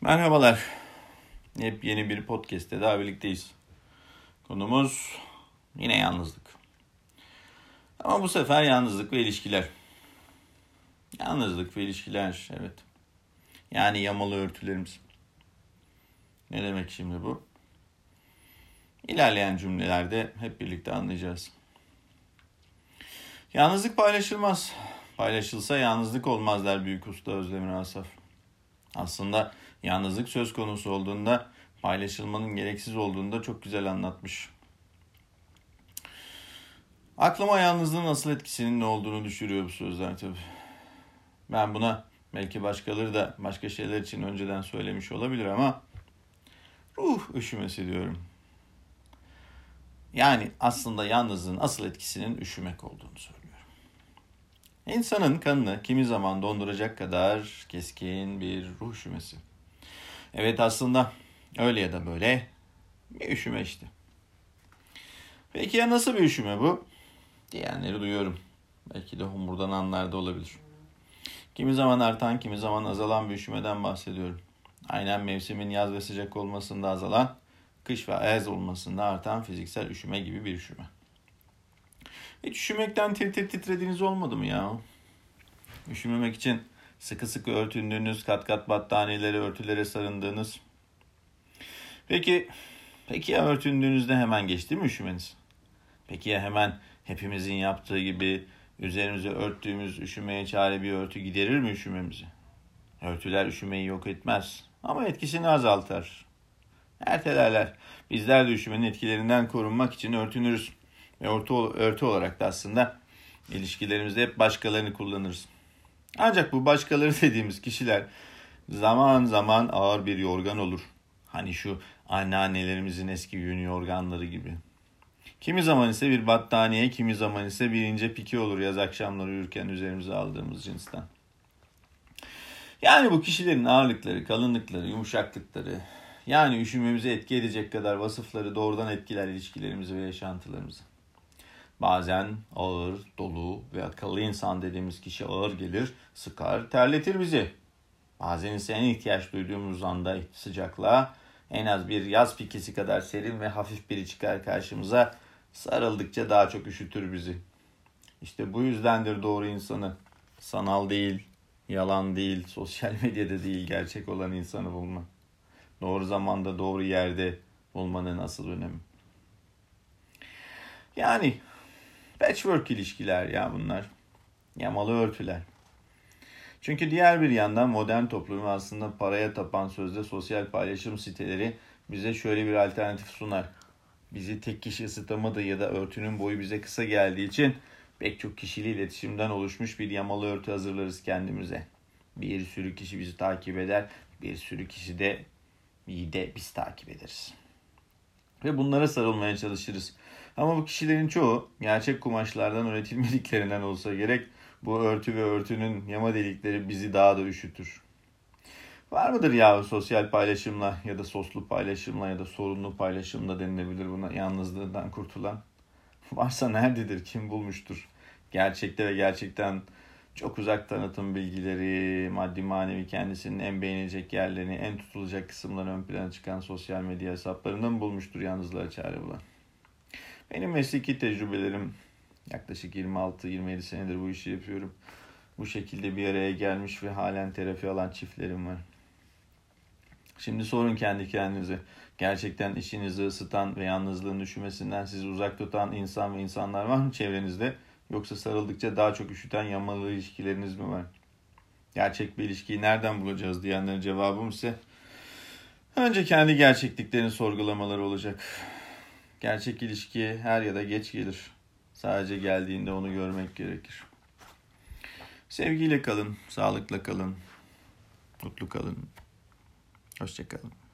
Merhabalar. Hep yeni bir podcast'te daha birlikteyiz. Konumuz yine yalnızlık. Ama bu sefer yalnızlık ve ilişkiler. Yalnızlık ve ilişkiler, evet. Yani yamalı örtülerimiz. Ne demek şimdi bu? İlerleyen cümlelerde hep birlikte anlayacağız. Yalnızlık paylaşılmaz. Paylaşılsa yalnızlık olmaz der büyük usta Özdemir Asaf. Aslında yalnızlık söz konusu olduğunda paylaşılmanın gereksiz olduğunu da çok güzel anlatmış. Aklıma yalnızlığın asıl etkisinin ne olduğunu düşürüyor bu sözler tabii. Ben buna belki başkaları da başka şeyler için önceden söylemiş olabilir ama ruh üşümesi diyorum. Yani aslında yalnızlığın asıl etkisinin üşümek olduğunu söylüyorum. İnsanın kanını kimi zaman donduracak kadar keskin bir ruh üşümesi. Evet aslında öyle ya da böyle bir üşüme işte. Peki ya nasıl bir üşüme bu? Diyenleri duyuyorum. Belki de homurdananlar da olabilir. Kimi zaman artan, kimi zaman azalan bir üşümeden bahsediyorum. Aynen mevsimin yaz ve sıcak olmasında azalan, kış ve ayaz olmasında artan fiziksel üşüme gibi bir üşüme. Hiç üşümekten tir tir titrediğiniz olmadı mı ya? Üşümemek için sıkı sıkı örtündüğünüz, kat kat battaniyeleri, örtülere sarındığınız. Peki, peki ya örtündüğünüzde hemen geçti mi üşümeniz? Peki ya hemen hepimizin yaptığı gibi üzerimize örttüğümüz üşümeye çare bir örtü giderir mi üşümemizi? Örtüler üşümeyi yok etmez ama etkisini azaltır. Ertelerler. Bizler de üşümenin etkilerinden korunmak için örtünürüz. Ve örtü, örtü olarak da aslında ilişkilerimizde hep başkalarını kullanırız. Ancak bu başkaları dediğimiz kişiler zaman zaman ağır bir yorgan olur. Hani şu anneannelerimizin eski yün yorganları gibi. Kimi zaman ise bir battaniye, kimi zaman ise bir ince piki olur yaz akşamları uyurken üzerimize aldığımız cinsten. Yani bu kişilerin ağırlıkları, kalınlıkları, yumuşaklıkları, yani üşümemizi etki edecek kadar vasıfları doğrudan etkiler ilişkilerimizi ve yaşantılarımızı. Bazen ağır, dolu ve akıllı insan dediğimiz kişi ağır gelir, sıkar, terletir bizi. Bazen ise en ihtiyaç duyduğumuz anda sıcaklığa en az bir yaz pikisi kadar serin ve hafif biri çıkar karşımıza. Sarıldıkça daha çok üşütür bizi. İşte bu yüzdendir doğru insanı sanal değil, yalan değil, sosyal medyada değil gerçek olan insanı bulmak. Doğru zamanda doğru yerde bulmanın asıl önemi. Yani Patchwork ilişkiler ya bunlar. Yamalı örtüler. Çünkü diğer bir yandan modern toplumu aslında paraya tapan sözde sosyal paylaşım siteleri bize şöyle bir alternatif sunar. Bizi tek kişi ısıtamadığı ya da örtünün boyu bize kısa geldiği için pek çok kişili iletişimden oluşmuş bir yamalı örtü hazırlarız kendimize. Bir sürü kişi bizi takip eder, bir sürü kişi de de biz takip ederiz. Ve bunlara sarılmaya çalışırız. Ama bu kişilerin çoğu gerçek kumaşlardan üretilmediklerinden olsa gerek bu örtü ve örtünün yama delikleri bizi daha da üşütür. Var mıdır ya sosyal paylaşımla ya da soslu paylaşımla ya da sorunlu paylaşımla denilebilir buna yalnızlığından kurtulan? Varsa nerededir, kim bulmuştur? Gerçekte ve gerçekten çok uzak tanıtım bilgileri, maddi manevi kendisinin en beğenilecek yerlerini, en tutulacak kısımları ön plana çıkan sosyal medya hesaplarından bulmuştur yalnızlığa çare bulan? Benim mesleki tecrübelerim yaklaşık 26-27 senedir bu işi yapıyorum. Bu şekilde bir araya gelmiş ve halen terapi alan çiftlerim var. Şimdi sorun kendi kendinize. Gerçekten işinizi ısıtan ve yalnızlığın üşümesinden sizi uzak tutan insan ve insanlar var mı çevrenizde? Yoksa sarıldıkça daha çok üşüten yamalı ilişkileriniz mi var? Gerçek bir ilişkiyi nereden bulacağız diyenlerin cevabım ise önce kendi gerçekliklerini sorgulamaları olacak. Gerçek ilişki her ya da geç gelir. Sadece geldiğinde onu görmek gerekir. Sevgiyle kalın, sağlıkla kalın, mutlu kalın. Hoşçakalın.